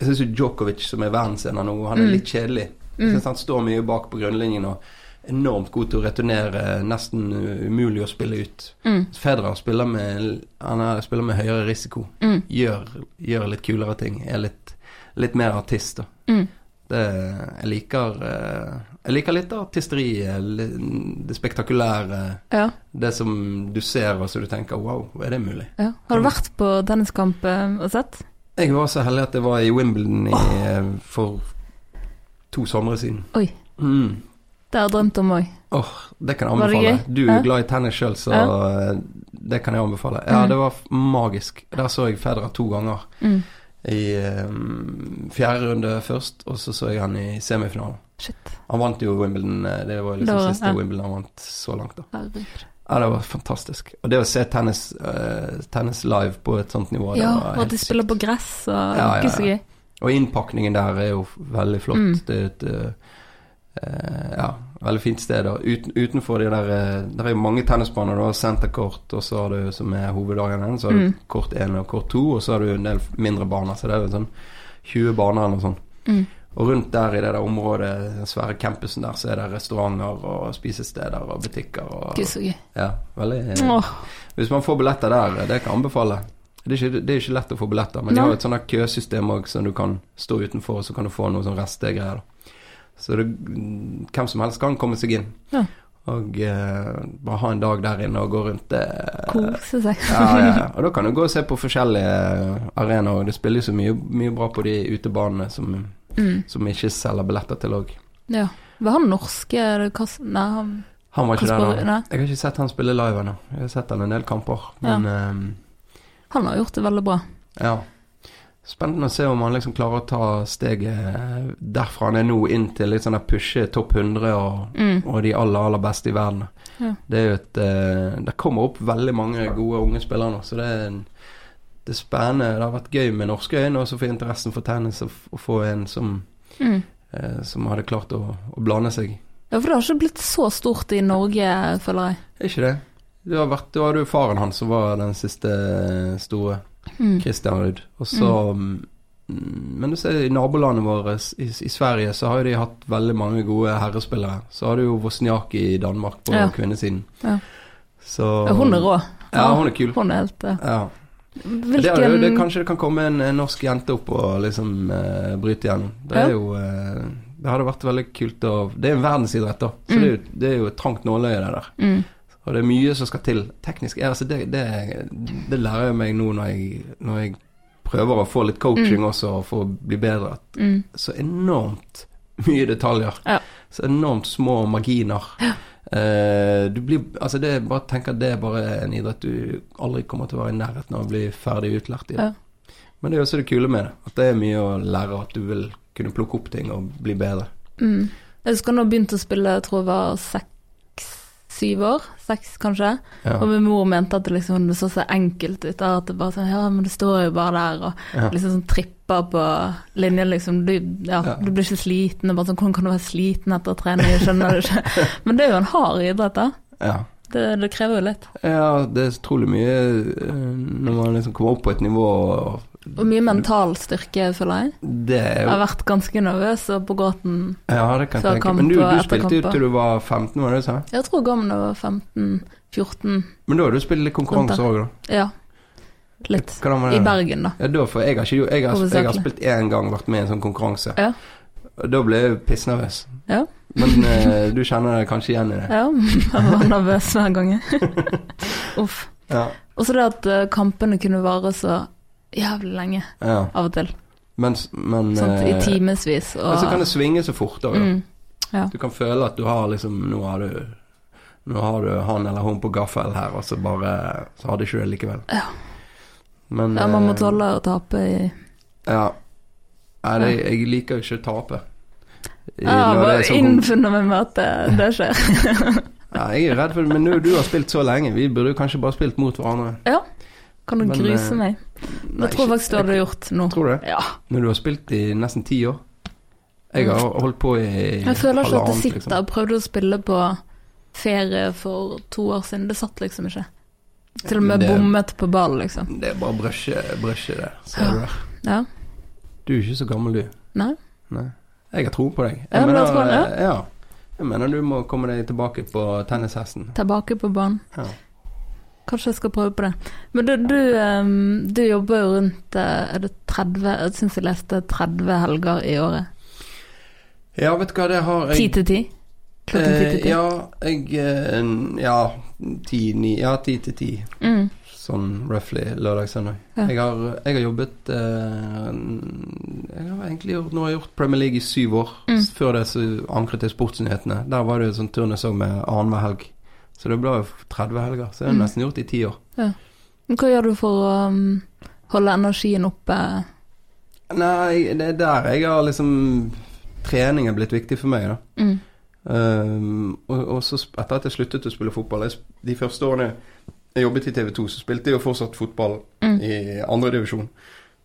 Jeg syns jo Djokovic, som er verdensener nå, han er Mm. litt kjedelig. Jeg Mm. syns han står mye bak på grunnlinjen og enormt god til å returnere, nesten umulig å spille ut. Mm. Federer spiller med, han er, spiller med høyere risiko. Mm. Gjør, gjør litt kulere ting. Er litt, litt mer artist, da. Mm. Det, jeg liker eh, Jeg liker litt artisteriet, det spektakulære. Ja, Det som du ser og så du tenker wow, er det mulig? ja. Har du vært på tenniskamp eh, og sett? Jeg var så heldig at jeg var i Wimbledon i, oh. for to somre siden. Oi. Mm. Det har jeg drømt om òg. Åh, det kan jeg anbefale. Du er Ja. glad i tennis sjøl, så ja. det kan jeg anbefale. Ja, Mm. det var magisk. Der så jeg Federer to ganger. Mm. I um, fjerde runde først, og så så jeg han i semifinalen. Shit. Han vant jo Wimbledon. eh, Det var liksom Da siste ja. Wimbledon han vant så langt, da. Herregud. Ja, det var fantastisk. Og det å se tennis, uh, tennis live på et sånt nivå, Ja, og at de spiller på gress og Ja, ja, ikke så gøy. Og innpakningen der er jo veldig flott. Mm. Det er et uh, ja, veldig fint sted. Uten, utenfor de der Der er jo mange tennisbaner. Du har senterkort, og så har du som er hoveddagen Så har du Mm. kort 1 og kort 2, og så har du en del mindre baner. Så det er jo sånn 20 baner eller noe sånt. Mm. Og rundt der i det der området, den svære campusen der, så er det restauranter og spisesteder og butikker og Gud, så gøy. Ja, veldig eh, Åh, Hvis man får billetter der, det kan jeg anbefale. Det er ikke, det er ikke lett å få billetter, men de har et sånt køsystem òg, som du kan stå utenfor, og så kan du få noen sånn restegreier. Så det, hvem som helst kan komme seg inn. Ja. Og eh, bare ha en dag der inne og gå rundt det. kose seg. Ja, ja, ja. <laughs> Og da kan du gå og se på forskjellige arenaer, og det spiller jo så mye, mye bra på de utebanene som, Mm. som ikke selger billetter til òg. Ja. Var han norske Kas Nei, han Han var ikke der nå. Jeg har ikke sett han spille live ennå. Jeg har sett han en del kamper, men eh, Han har gjort det veldig bra. Ja. Spennende å se om han liksom klarer å ta steget derfra han er nå, inn til litt sånn der pushe topp 100 og, Mm. og de aller, aller beste i verden. Ja. Det er jo et eh, Det kommer opp veldig mange gode unge spillere nå, så det er, en- det er spennende. Det har vært gøy med norske øyne også få interessen for tennis og å få en som, Mm. eh, som hadde klart å, å blande seg. Ja, for det har ikke blitt så stort i Norge, føler jeg. Er ikke det? Du har vært, da hadde jo faren hans som var den siste eh, store. Mm. Christian Ruud. Og så mm. Men du ser i nabolandet vårt, i, i Sverige, så har jo de hatt veldig mange gode herrespillere. Så har du jo Wozniacki i Danmark på Ja. kvinnesiden. Ja. Så Ja, Hun er rå. Ja, hun er kul. Hun er helt eh, Ja. Hvilken Det, er det, kanskje det kan komme en, en norsk jente opp og liksom uh, bryte igjennom. Det er Ja. jo uh, Det hadde vært veldig kult å Det er en verdensidrett, da. Så Mm. det, er jo, det er jo et trangt nåløye, det der. mm. Og det er mye som skal til. Teknisk ja, altså det, det, lærer jeg meg nå når jeg, når jeg prøver å få litt coaching Mm. også, for å bli bedre. Mm. så enormt mye detaljer. Ja. Så enormt små marginer. Eh, du blir Altså, det bare tenk at det er bare en idrett du aldri kommer til å være i nærheten av å bli ferdig utlært i. Ja. Men det er også det kule med det. At det er mye å lære, at du vil kunne plukke opp ting og bli bedre. Mm. Jeg husker da jeg begynte å spille, jeg tror jeg var seks-syv år. Seks, kanskje. Ja. Og min mor mente at det liksom det så så enkelt ut. At det bare sånn Ja, men det står jo bare der, og Ja. liksom sånn tripper på linjen, liksom. Du, ja, Ja. du blir ikke sliten. Bare sånn, Hvordan kan du være sliten etter trening? Jeg skjønner det ikke. <laughs> Men det er jo en hard idrett, da. ja. Det, det krever jo litt. Ja, det er utrolig mye eh, når man liksom kommer opp på et nivå og Og mye mental styrke, føler jeg. Det er Jeg har vært ganske nervøs og på gråten. Ja, det kan før kamp Men du, du spilte jo til du var 15, var det du sa? Jeg tror gammel da jeg var 15-14. Men da har du spilt litt konkurranse òg, da? Ja. Litt. I? Bergen, da. Ja, da, for jeg har, ikke, jeg har, jeg har spilt én gang, vært med i en sånn konkurranse. Ja. Og Da ble jeg pissnervøs. Ja. Men eh, du kjenner deg kanskje igjen i det? Ja, <laughs> jeg var nervøs hver gang. <laughs> Uff. Ja. Og så det at eh, kampene kunne vare så jævlig lenge ja. av og til. Men, men Sånn, I eh, timevis. Men så kan det svinge så fort òg, mm, ja. Du kan føle at du har liksom Nå har du Nå har du han eller hun på gaffel her, og så bare Så hadde ikke det likevel. Ja. Men ja, man må eh, tåle å tape i Ja. Nei, jeg, jeg liker jo ikke å tape. I- Ja, bare sånn innfunnet meg med at det, skjer. <laughs> Ja, jeg er redd for det, men nå, du har spilt så lenge. Vi burde jo kanskje bare spilt mot hverandre. Ja. Kan du Men, gruse eh, meg? Det tror jeg faktisk du hadde gjort nå. Tror du det? Ja. Når du har spilt i nesten ti år. Jeg har holdt på i Jeg føler ikke at det sitter. liksom. Jeg prøvde å spille på ferie for to år siden. Det satt liksom ikke. Til og med Det- bommet på ball, liksom. Det er bare brøsje, brushe det. Ser Ja. du. Ja. Du er ikke så gammel, du. Nei. Nei. Jeg har tro på deg. Jeg Ja, mener, jeg tror ja. ja. Jeg mener du må komme deg tilbake på tennishesten. Tilbake på banen. Ja. Kanskje jeg skal prøve på det. Men du, du, um, du jobber jo rundt eh, Er det 30 Jeg syns jeg leste 30 helger i året. ja, vet du hva, det har jeg Ti til ti? Klokken ti til ti? Eh, ja, jeg eh, Ja, ti, ni Ja, ti til ti. Mm. Sånn roughly lørdag-søndag. Ja. Jeg, har, jeg har jobbet eh, Jeg har egentlig gjort, nå har jeg gjort Premier League i syv år. Mm. Før det så ankret jeg Sportsnyhetene. Der var det jo sånn turnus òg med annenhver helg. Så det ble jo 30 helger. Så jeg har Mm. nesten gjort det i ti år. Men Hva gjør du for å um, holde energien oppe? Nei, det er der jeg har liksom Trening er blitt viktig for meg, da. Mm. Um, og, og så etter at jeg sluttet å spille fotball jeg, De første årene jeg jobbet i TV 2, så spilte jeg jo fortsatt fotball Mm. i andredivisjon.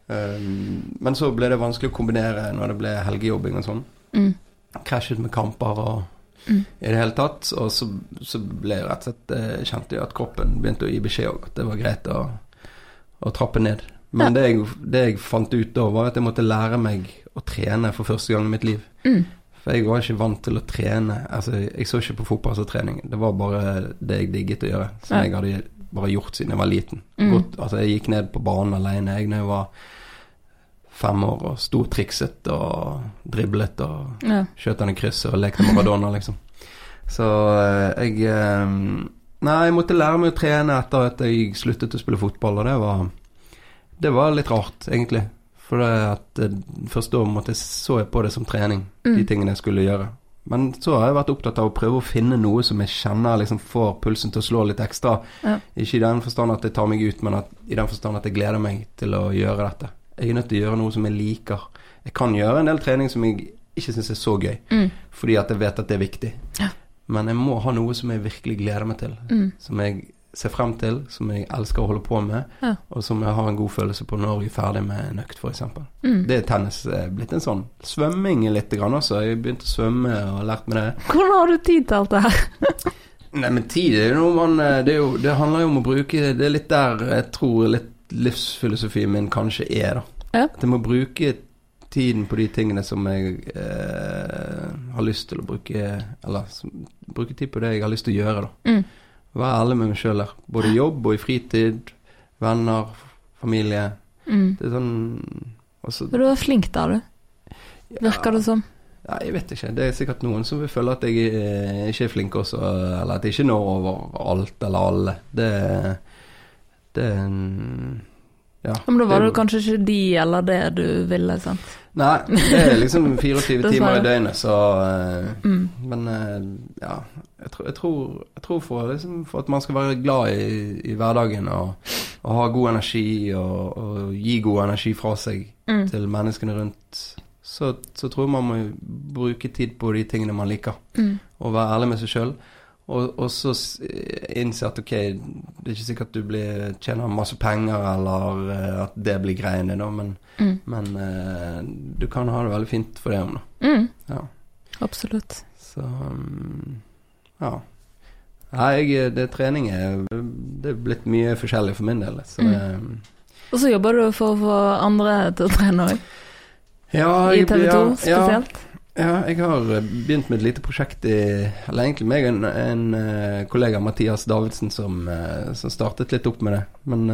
Um, men så ble det vanskelig å kombinere når det ble helgejobbing og sånn. Mm. Krasjet med kamper og Mm. i det hele tatt. Og så, så ble jeg rett og slett eh, kjente jeg at kroppen begynte å gi beskjed om at det var greit å, å trappe ned. Men det, jeg, det jeg fant ut da, var at jeg måtte lære meg å trene for første gang i mitt liv. Mm. For jeg var ikke vant til å trene. Altså, jeg så ikke på fotball som trening. Det var bare det jeg digget å gjøre. Som Ja. jeg hadde bare gjort siden jeg var liten. Mm. Godt, altså, jeg gikk ned på banen alene jeg når jeg var fem år og sto og trikset og driblet og Ja. skjøt han i krysset og lekte Maradona, liksom. Så eh, jeg eh, Nei, jeg måtte lære meg å trene etter at jeg sluttet å spille fotball, og det var Det var litt rart, egentlig. For det at eh, først da måtte så jeg på det som trening, de Mm. tingene jeg skulle gjøre. Men så har jeg vært opptatt av å prøve å finne noe som jeg kjenner liksom får pulsen til å slå litt ekstra. Ja. Ikke i den forstand at jeg tar meg ut, men at, i den forstand at jeg gleder meg til å gjøre dette. Jeg er nødt til å gjøre noe som jeg liker. Jeg kan gjøre en del trening som jeg ikke syns er så gøy, Mm. fordi at jeg vet at det er viktig. Ja. Men jeg må ha noe som jeg virkelig gleder meg til. Mm. Som jeg ser frem til, som jeg elsker å holde på med, Ja. og som jeg har en god følelse på når jeg er ferdig med en økt, f.eks. Mm. Det er tennis eh, blitt en sånn. Svømming litt grann også. Jeg begynte å svømme og har lært meg det. Hvordan har du tid til alt det her? <laughs> Nei, men tid er jo noe man eh, det, jo, det handler jo om å bruke Det er litt der jeg tror litt livsfilosofien min kanskje er, da. Ja. At jeg må bruke tiden på de tingene som jeg eh, har lyst til å bruke Eller som, bruke tid på det jeg har lyst til å gjøre, da. Mm. Være ærlig med meg sjøl der. Både i jobb og i fritid. Venner, familie. Mm. Det er sånn også, Men du er flink der, du. Virker det som. Nei, jeg vet ikke. Det er sikkert noen som vil føle at jeg eh, ikke er flink også, eller at jeg ikke når over alt eller alle. Det, det Ja. Men da var det det kanskje ikke de eller det du ville, sant? Nei, det er liksom 24 <laughs> timer i døgnet, så eh, Mm. Men eh, ja, jeg tror, jeg tror, jeg tror for, liksom, for at man skal være glad i, i hverdagen og, og ha god energi og, og gi god energi fra seg Mm. til menneskene rundt, så, så tror jeg man må bruke tid på de tingene man liker. Mm. Og være ærlig med seg sjøl. Og, og så s- innse at ok, det er ikke sikkert du blir, tjener masse penger, eller eh, at det blir greiene, da, men, Mm. men uh, du kan ha det veldig fint for det om, da. Mm. Ja. Absolutt. Så um, ja. Jeg, det trening er Det er blitt mye forskjellig for min del. Så Mm. det, Og så jobber du for å få andre til å trene òg, ja, i TV 2 ja, spesielt. Ja, ja, jeg har eh, begynt med et lite prosjekt i Eller egentlig meg og en, en eh, kollega, Mathias Davidsen, som, eh, som startet litt opp med det. Men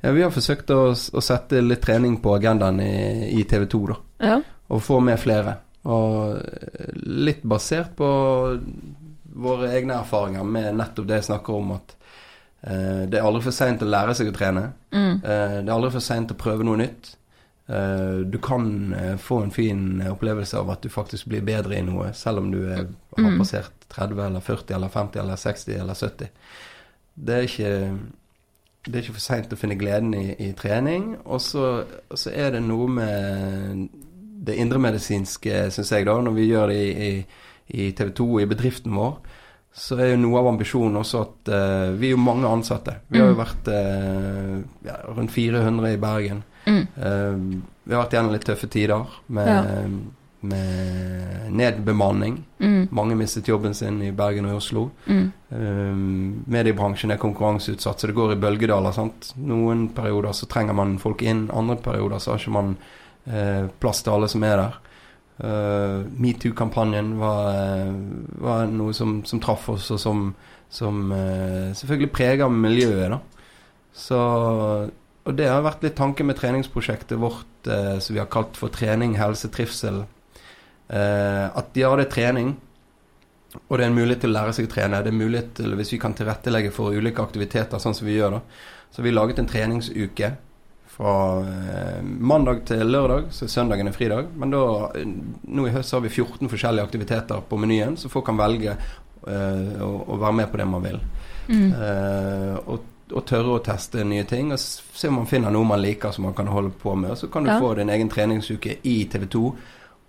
ja, vi har forsøkt å, å sette litt trening på agendaen i, i TV 2, da. Ja. Og få med flere. Og litt basert på våre egne erfaringer med nettopp det jeg snakker om, at eh, det er aldri for seint å lære seg å trene. Mm. Eh, det er aldri for seint å prøve noe nytt. Eh, du kan eh, få en fin opplevelse av at du faktisk blir bedre i noe, selv om du er, har Mm. passert 30 eller 40 eller 50 eller 60 eller 70. Det er ikke det er ikke for seint å finne gleden i, i trening. Og så, er det noe med det indremedisinske, syns jeg, da, når vi gjør det i, i, i TV 2 i bedriften vår. Så er jo noe av ambisjonen også at uh, vi er jo mange ansatte. Vi har jo Mm. vært uh, ja, rundt 400 i Bergen. Mm. Uh, vi har vært gjennom litt tøffe tider med, Ja. med nedbemanning. Mm. Mange mistet jobben sin i Bergen og i Oslo. Mm. Uh, mediebransjen er konkurranseutsatt, så det går i bølgedaler. sant? Noen perioder så trenger man folk inn, andre perioder så har ikke man uh, plass til alle som er der. Uh, Metoo-kampanjen var, eh, var noe som, som traff oss, og som, som eh, selvfølgelig preger miljøet. da. Så, og det har vært litt tanken med treningsprosjektet vårt eh, som vi har kalt for trening, helse, trivsel. Eh, at ja, det er trening, og det er en mulighet til å lære seg å trene. Det er mulighet til, Hvis vi kan tilrettelegge for ulike aktiviteter, sånn som vi gjør da, så vi har laget en treningsuke fra eh, mandag til lørdag, så søndagen er fridag. Men da, nå i høst har vi 14 forskjellige aktiviteter på menyen, så folk kan velge eh, å, å være med på det man vil. Mm. Eh, og, og tørre å teste nye ting, og se om man finner noe man liker som man kan holde på med. Og så kan du Ja. få din egen treningsuke i TV 2.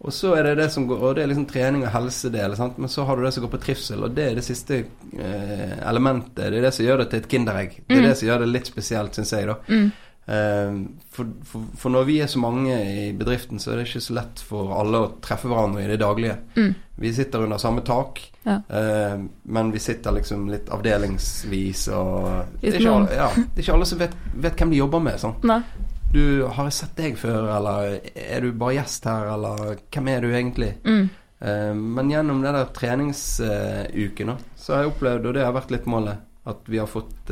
Og så er det det som går Og det er liksom trening og helsedel, sant? men så har du det som går på trivsel, og det er det siste eh, elementet. Det er det som gjør det til et kinderegg. Det er Mm. det som gjør det litt spesielt, syns jeg, da. Mm. Eh, for, for, for når vi er så mange i bedriften, så er det ikke så lett for alle å treffe hverandre i det daglige. Mm. Vi sitter under samme tak, Ja. eh, men vi sitter liksom litt avdelingsvis og Det er ikke alle, ja, det er ikke alle som vet, vet hvem de jobber med. Sånn. Nei. Du, har jeg sett deg før, eller er du bare gjest her, eller hvem er du egentlig? Mm. Eh, men gjennom den der treningsuken, så har jeg opplevd, og det har vært litt målet, at vi har fått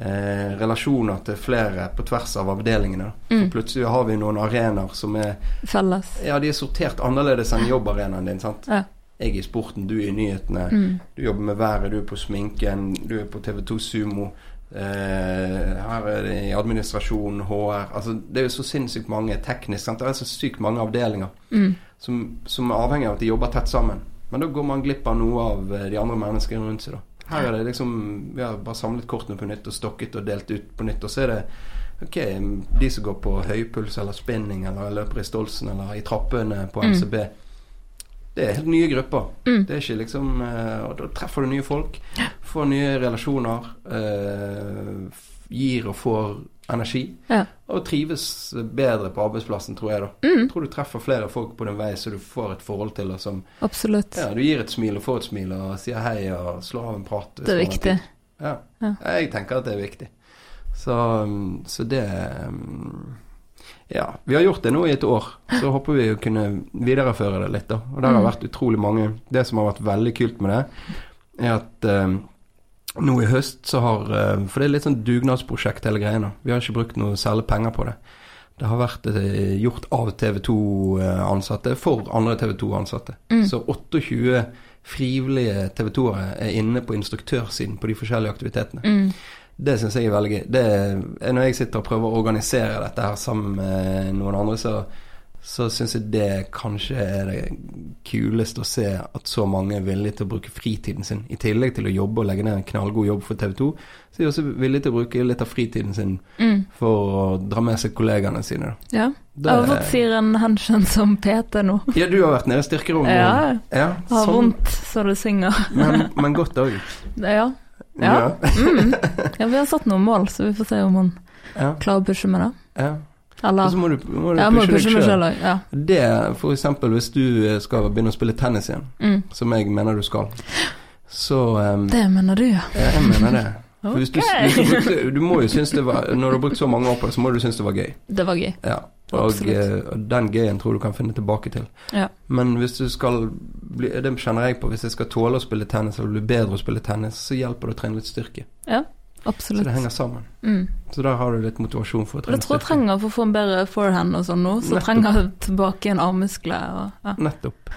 eh, relasjoner til flere på tvers av avdelingene. Mm. Plutselig har vi noen arenaer som er Felles. Ja, de er sortert annerledes enn jobbarenaen din. sant? Ja. Jeg er i sporten, du er i nyhetene. Mm. Du jobber med været, du er på sminken, du er på TV2 Sumo. Eh, her er det i administrasjon, HR Altså, det er jo så sinnssykt mange teknisk. Sant? Det er så sykt mange avdelinger Mm. som, som er avhengig av at de jobber tett sammen. Men da går man glipp av noe av eh, de andre menneskene rundt seg. da Her er det liksom Vi har bare samlet kortene på nytt og stokket og delt ut på nytt. Og så er det ok, de som går på høypuls eller spinning eller løper i Stolsen eller i trappene på Mm. MCB. Det er helt nye grupper. Mm. Det er ikke liksom eh, Og da treffer du nye folk. Får nye relasjoner. f- gir og får energi. Ja. Og trives bedre på arbeidsplassen, tror jeg, da. Mm, tror du treffer flere folk på din vei så du får et forhold til, det som absolutt. Ja, du gir et smil og får et smil og sier hei og slår av en prat. Det er viktig. Ja. Ja. Jeg tenker at det er viktig. Så, um, så det um, Ja. Vi har gjort det nå i et år. Så håper vi å kunne videreføre det litt, da. Og det har Mm. vært utrolig mange. Det som har vært veldig kult med det, er at um, nå i høst så har uh, For det er litt sånn dugnadsprosjekt hele greiene. Vi har ikke brukt noe særlig penger på det. Det har vært eh, gjort av TV 2-ansatte for andre TV 2-ansatte. Mm. Så 28 frivillige TV 2-ere er inne på instruktørsiden på de forskjellige aktivitetene. Mm. Det syns jeg er veldig gøy. Det er når jeg sitter og prøver å organisere dette her sammen med noen andre, så, så syns jeg det kanskje er det kuleste å se at så mange er villige til å bruke fritiden sin. I tillegg til å jobbe og legge ned en knallgod jobb for TV 2, så er de også villige til å bruke litt av fritiden sin Mm. for å dra med seg kollegaene sine. Ja. Det- har fått Siren Henschen som PT nå. Ja, du har vært nede i styrkerommet. Ja, ja har sånn. vondt så det synger. Men, men godt òg. Ja. Ja. Mm. ja, vi har satt noen mål, så vi får se om han klarer å pushe med det. ja. Og så må du, må du Ja, pushe pushe deg sjøl. òg. Ja. Det, for eksempel hvis du eh, skal begynne å spille tennis igjen, Mm. som jeg mener du skal, så um, Det mener du, ja. Jeg mener det. For hvis du, hvis du, brukte, du må jo synes det var Når du har brukt så mange år på det, så må du synes det var gøy. Det var gøy. Ja. Og, eh, og den gøyen tror du kan finne tilbake til. Ja. Men hvis du skal bli, Det kjenner jeg på. Hvis jeg skal tåle å spille tennis eller bli bedre å spille tennis, så hjelper det å trene litt styrke. Så Absolutt. det henger sammen. Mm. Så da har du litt motivasjon for å trene Jeg tror jeg trenger for å få en bedre forehand og sånn nå. Så Nettopp. trenger jeg tilbake en armmuskle ja. Nettopp.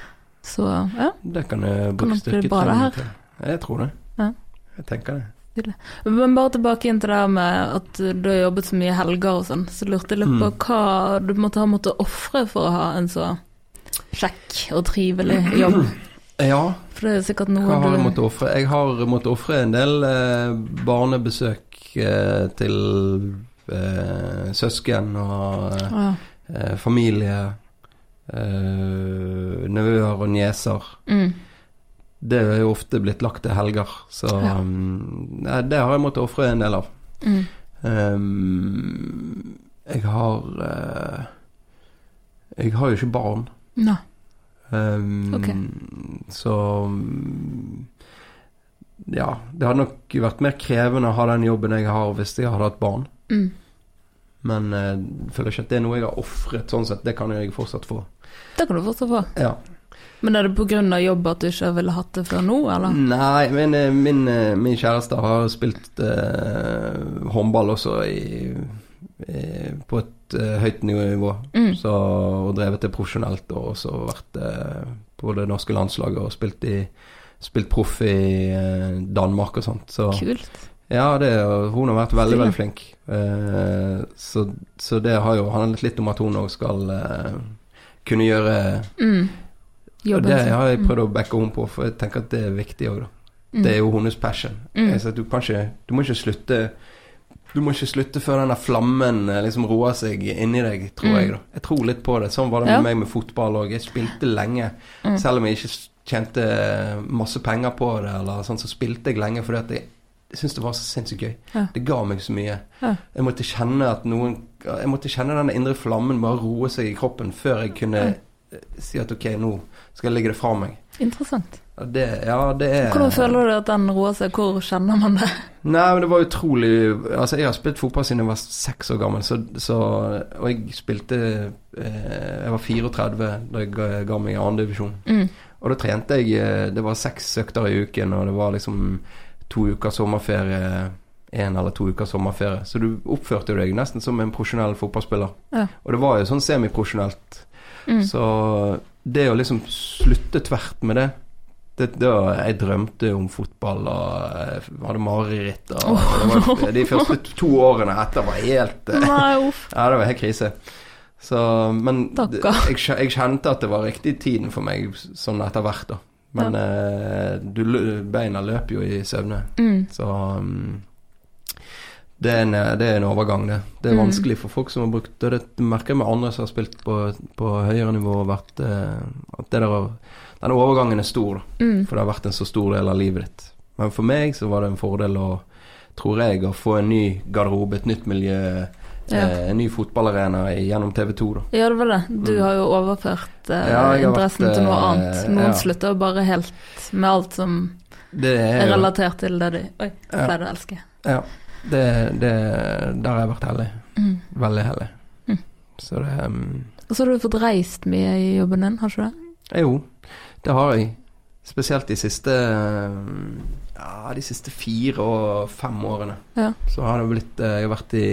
Så ja. Det kan jeg bruke styrketrening til. Jeg tror det. Ja. Jeg tenker det. Men bare tilbake inn til det med at du har jobbet så mye helger og sånn, så lurte jeg litt på Mm. hva du måtte ha måttet ofre for å ha en så kjekk og trivelig jobb. <clears throat> Ja, For det er sikkert noe hva har jeg måttet ofre? Jeg har måttet ofre en del eh, barnebesøk eh, til eh, søsken og eh, ja. eh, familie. Eh, nevøer og nieser. mm. Det er jo ofte blitt lagt til helger, så Ja. um, det har jeg måttet ofre en del av. Mm. Um, jeg har eh, Jeg har jo ikke barn. Nei. Um, Ok. Så Ja, det hadde nok vært mer krevende å ha den jobben jeg har hvis jeg hadde hatt barn. Mm. Men eh, jeg føler ikke at det er noe jeg har ofret sånn sett. Det kan jeg fortsatt få. Det kan du fortsatt få. Ja. Men er det pga. jobb at du ikke ville hatt det før nå, eller? Nei, men eh, min, eh, min kjæreste har spilt eh, håndball også i, på et eh, høyt nivå. Mm. Så, og drevet det profesjonelt, og også vært eh, på det norske landslaget og spilt, i, spilt proff i eh, Danmark og sånt. Så Kult. ja, det, hun har vært veldig, veldig flink. Eh, så, så det har jo handlet litt om at hun òg skal eh, kunne gjøre Mm. Og Jobben det sin. har jeg Mm. prøvd å backe henne på, for jeg tenker at det er viktig òg, da. Mm. Det er jo hennes passion. Mm. Sier du, ikke, du må ikke slutte Du må ikke slutte før denne flammen eh, liksom roer seg inni deg, tror Mm. jeg. da Jeg tror litt på det. Sånn var det med Ja. meg med fotball òg. Jeg spilte lenge. Mm. Selv om jeg ikke tjente masse penger på det, eller sånn, så spilte jeg lenge fordi at jeg, jeg syntes det var så sinnssykt gøy. Ja. Det ga meg så mye. Ja. Jeg måtte kjenne at noen Jeg måtte kjenne den indre flammen bare roe seg i kroppen før jeg kunne eh, si at ok, nå skal jeg legge det fra meg. Interessant. Det, ja, det er Hvordan føler du at den roer seg? Hvor kjenner man det? Nei, men det var utrolig Altså, jeg har spilt fotball siden jeg var seks år gammel, så, så Og jeg spilte eh, Jeg var 34 da jeg ga, ga meg i andredivisjon. Mm. Og da trente jeg eh, Det var seks økter i uken, og det var liksom to uker sommerferie. En eller to uker sommerferie. Så du oppførte deg nesten som en profesjonell fotballspiller. Ja. Og det var jo sånn semiprofesjonelt. Mm. Så det å liksom slutte tvert med det det, da Jeg drømte om fotball og eh, hadde mareritt. Og det var, de første <laughs> to årene etter var helt eh, Nei, uff. <laughs> Ja, det var helt krise. Så, men det, jeg, jeg kjente at det var riktig tiden for meg sånn etter hvert, da. Men eh, du, beina løper jo i søvne. Mm. Så um, det, er en, det er en overgang, det. Det er Mm. vanskelig for folk som har brukt Det, det merker jeg med andre som har spilt på, på høyere nivå vært At det der, den overgangen er stor. Mm. For det har vært en så stor del av livet ditt. Men for meg så var det en fordel å tror jeg, å få en ny garderobe, et nytt miljø, Ja. eh, en ny fotballarena gjennom TV 2, da. Ja, det var det. Du Mm. har jo overført eh, Ja, har interessen vært, til noe eh, annet. Noen ja. slutter jo bare helt med alt som er er relatert til det de Oi, Ja. pleide å elske. Ja. Det, det, der har jeg vært heldig. Mm. Veldig heldig. Mm. Så det um, Og så har du fått reist mye i jobben din, har ikke du det? Jo, det har jeg. Spesielt de siste Ja, de siste fire og fem årene. Ja. Så har det blitt eh, Jeg har vært i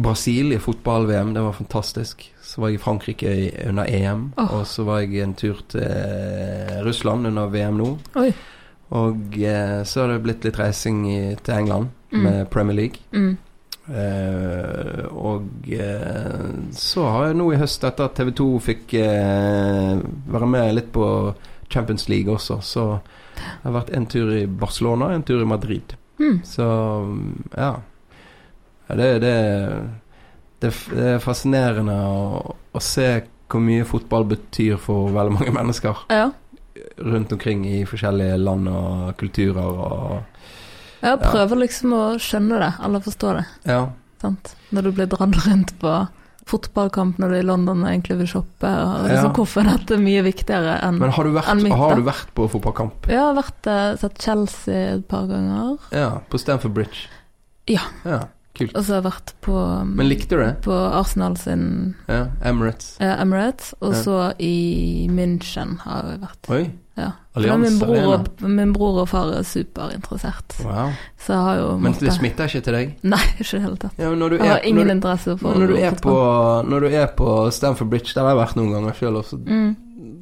Brasil i fotball-VM, det var fantastisk. Så var jeg i Frankrike under EM, Oh. og så var jeg en tur til eh, Russland under VM nå. Oi. Og eh, så har det blitt litt reising i, til England Mm. med Premier League. Mm. Eh, og eh, så har jeg nå i høst, etter at TV 2 fikk eh, være med litt på Champions League også, så jeg har vært en tur i Barcelona og en tur i Madrid. Mm. Så ja. Ja, Det, det, det, det er fascinerende å, å se hvor mye fotball betyr for veldig mange mennesker Ja. rundt omkring i forskjellige land og kulturer og Jeg prøver liksom å skjønne det, eller forstå det. Ja. Sant? Når du blir dratt rundt på fotballkamp når du er i London og egentlig vil shoppe. Og liksom, Ja. Hvorfor er dette mye viktigere enn Men har du vært, mitt, har du vært på fotballkamp? Ja, Jeg har vært eh, sett Chelsea et par ganger, Ja, på Stamford Bridge. Ja. ja kult. og så har jeg vært på, um, Men likte du det? på Arsenal sin Ja, Emirates. eh, Emirates, og Ja. så i München har jeg vært. Oi, Ja. For Allianz min, bror og, min bror og far er superinteressert, wow. så jeg har jo Men det smitter ikke til deg? Nei, <laughs> ikke i det hele tatt. Ja, Jeg har er, ingen når, interesse for når, du er på, når du er på Stamford Bridge, der har jeg vært noen ganger sjøl også, Mm.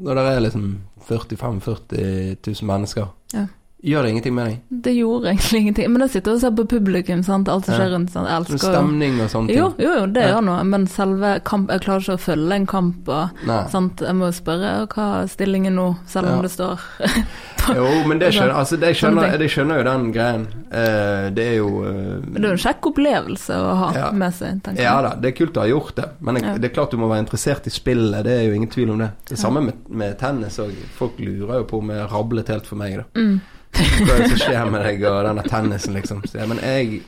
når det er liksom 45 000-40 000 mennesker, Ja. Gjør det ingenting med deg? Det gjorde egentlig ingenting. Men jeg sitter og ser på publikum, sant? alt som skjer rundt. Sant? Jeg Sånn elsker jo Stemning og sånne ting? Jo, jo, jo, det Ja. gjør noe, men selve kamp Jeg klarer ikke å følge en kamp. Og, sant? Jeg må spørre hva er stillingen nå, selv om Ja. det står <laughs> Jo, men det <laughs> skjønner, altså, det skjønner, det skjønner jo den greien. Uh, det er jo uh, det er jo en kjekk opplevelse å ha Ja. med seg, tenker Ja da, det er kult å ha gjort det, men det, Ja. det er klart du må være interessert i spillet. Det er jo ingen tvil om det. Det samme med, med tennis òg. Folk lurer jo på om jeg rablet helt for meg, da. Mm. Hva er det som skjer med deg og denne tennisen, liksom. Så, men jeg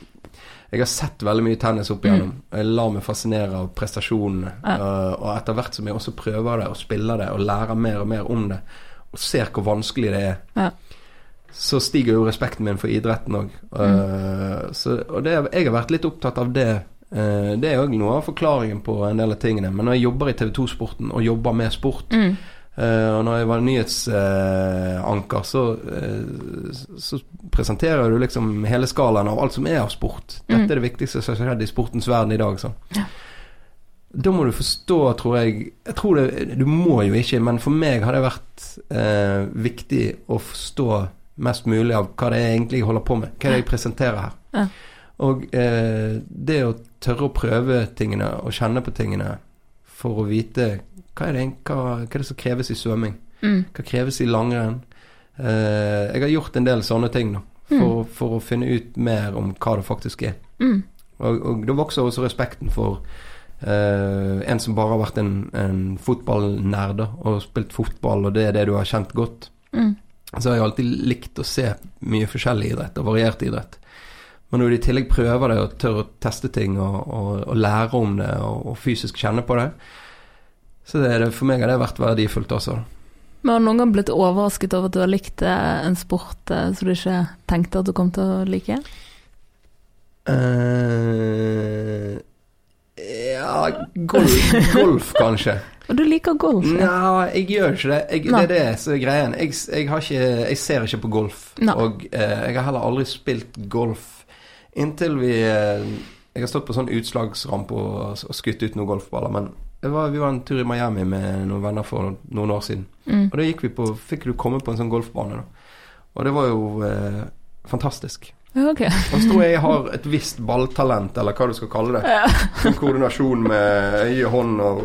jeg har sett veldig mye tennis opp igjennom. Jeg lar meg fascinere av prestasjonene. Mm. Ja. Og, og etter hvert som jeg også prøver det og spiller det og lærer mer og mer om det, og ser hvor vanskelig det er, Ja. så stiger jo respekten min for idretten òg. og det, jeg har vært litt opptatt av det. Eh, det er òg noe av forklaringen på en del av tingene. Men når jeg jobber i TV 2-sporten og jobber med sport, Mm. Eh, og når jeg var nyhetsanker, så, uh, så presenterer du liksom hele skalaen av alt som er av sport. Dette Mm. er det viktigste som har skjedd i sportens verden i dag. Så. Ja. Da må du forstå, tror jeg Jeg tror det, Du må jo ikke, men for meg har det vært eh, viktig å forstå mest mulig av hva det er egentlig jeg holder på med. Hva er det jeg presenterer her. Ja. Og det å tørre å prøve tingene og kjenne på tingene for å vite hva er, det, hva, hva er det som kreves i svømming? Mm. Hva kreves i langrenn? Eh, jeg har gjort en del sånne ting da, for, for å finne ut mer om hva det faktisk er. Mm. Og, og da vokser også respekten for eh, en som bare har vært en, en fotballnerd og spilt fotball, og det er det du har kjent godt. Mm. Så har jeg alltid likt å se mye forskjellig idrett og variert idrett. Men når du i tillegg prøver det og tør å teste ting og, og, og lære om det og, og fysisk kjenne på det, så det for meg har det vært verdifullt også. Men har du noen gang blitt overrasket over at du har likt eh, en sport eh, som du ikke tenkte at du kom til å like? Uh, ja golf, golf kanskje. <laughs> Og du liker golf? ja. Nei, jeg gjør ikke det. Jeg, det er det som er greien. Jeg, jeg, har ikke, jeg ser ikke på golf. Nei. Og eh, jeg har heller aldri spilt golf inntil vi eh, Jeg har stått på sånn utslagsrampe og, og skutt ut noen golfballer, men var, vi var en tur i Miami med noen venner for noen år siden. Mm. Og da gikk vi på, fikk du komme på en sånn golfbane. Da. Og det var jo eh, fantastisk. Okay. Og så tror jeg jeg har et visst balltalent, eller hva du skal kalle det. Ja. <laughs> Koordinasjon med øye, hånd og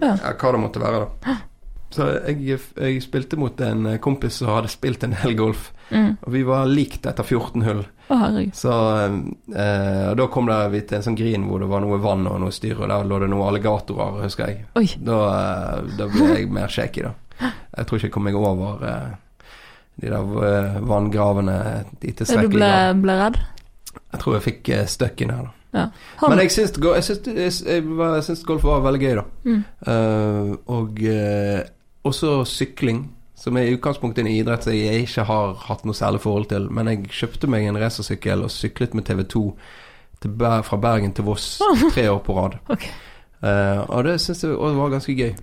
Ja. ja, hva det måtte være, da. Så jeg, jeg spilte mot en kompis som hadde spilt en del golf, Mm. og vi var likt etter 14 hull. Å. Så eh, da kom det vi til en sånn grin hvor det var noe vann og noe styr, og der lå det noen alligatorer, husker jeg. Oi. Da, eh, da ble jeg mer shaky, da. Jeg tror ikke jeg kom meg over eh, de der eh, vanngravene i Ja, Du ble, ble redd? Jeg tror jeg fikk eh, stuck inn her, da. Ja. Men jeg syns, jeg, syns, jeg, jeg, syns golf var veldig gøy, da. mm. Uh, og også sykling, som er i utgangspunktet en idrett som jeg ikke har hatt noe særlig forhold til. Men jeg kjøpte meg en racersykkel og syklet med TV2 til fra Bergen til Voss <laughs> tre år på rad. <laughs> Okay. Uh, og det syns jeg var ganske gøy.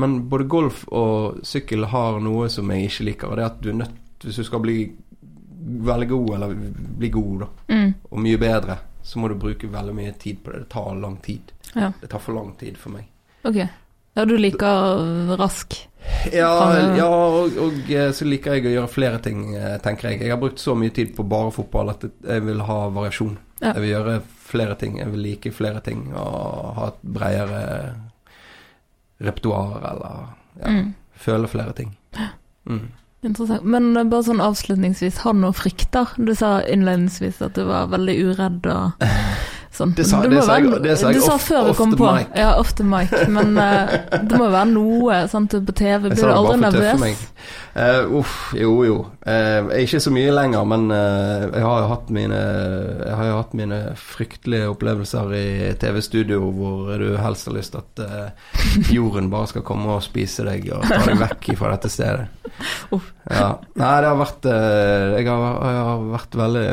Men både golf og sykkel har noe som jeg ikke liker, og det er at du er nødt Hvis du skal bli veldig god, eller bli god, da, Mm. og mye bedre, så må du bruke veldig mye tid på det. Det tar lang tid. Ja. Det tar for lang tid for meg. Ok. Ja, du liker rask. Ja, ja og, og eh, så liker jeg å gjøre flere ting, eh, tenker jeg. Jeg har brukt så mye tid på bare fotball at jeg vil ha variasjon. Ja. Jeg vil gjøre flere ting. Jeg vil like flere ting og ha et bredere repertoar eller ja, Mm. føle flere ting. Mm. Interessant. Men eh, bare sånn avslutningsvis, har du noen frykter? Du sa innledningsvis at du var veldig uredd og <laughs> sånn. Det sa- det det sa være, jeg- det sa jeg Du sa off- før off kom på. mic. Ja, off the mic. Men uh, det må være noe sånn, på TV. Blir du aldri nervøs? Eh, uff, jo jo. Uh, ikke så mye lenger, men uh, jeg har jo hatt mine Jeg har jo hatt mine fryktelige opplevelser i TV-studio hvor du helst har lyst til at jorden bare skal komme og spise deg og ta deg vekk fra dette stedet. <laughs> Uff. Ja. Nei, det har vært jeg, har, jeg har vært veldig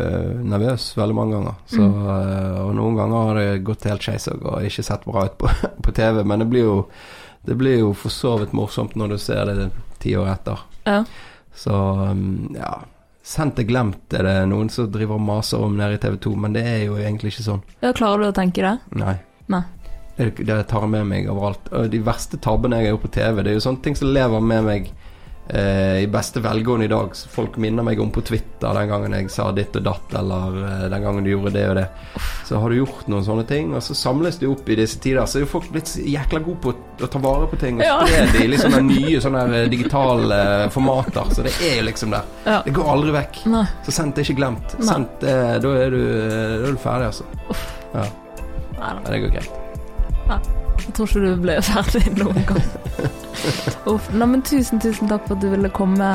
nervøs veldig mange ganger. Så, Mm. og noen ganger har det gått helt skeis og ikke sett bra ut på, <laughs> på TV, men det blir jo det blir jo for så vidt morsomt når du ser det ti år etter. Ja. Så um, ja Sendt og glemt er det noen som driver og maser om nede i TV 2, men det er jo egentlig ikke sånn. ja, klarer du å tenke det? Nei. Nei. Det, det tar jeg med meg overalt. Og de verste tabbene jeg har gjort på TV, det er jo sånne ting som lever med meg eh, i beste velgående i dag. Så folk minner meg om på Twitter den gangen jeg sa ditt og datt, eller eh, den gangen du gjorde det og det. Så har du gjort noen sånne ting, og så samles du opp i disse tider. Så er jo folk blitt jækla gode på å ta vare på ting og Ja. spre det i litt sånne nye sånne digitale eh, formater. Så det er jo liksom der. Ja. Det går aldri vekk. Nei. Så sendt er ikke glemt. Nei. Sendt, eh, da, er du, da er du ferdig, altså. Ja, Nei det går greit. Jeg tror ikke du ble ferdig noen gang. <laughs> Uff. Nei, men tusen, tusen takk for at du ville komme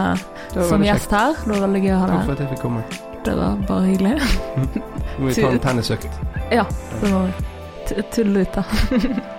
som gjest gjest her. Det var veldig gøy å ha Takk deg for her. at jeg fikk komme. Det var bare hyggelig. <laughs> Må vi ta en tennisøkt. Ja, det må vi. Tull ut, da. <laughs>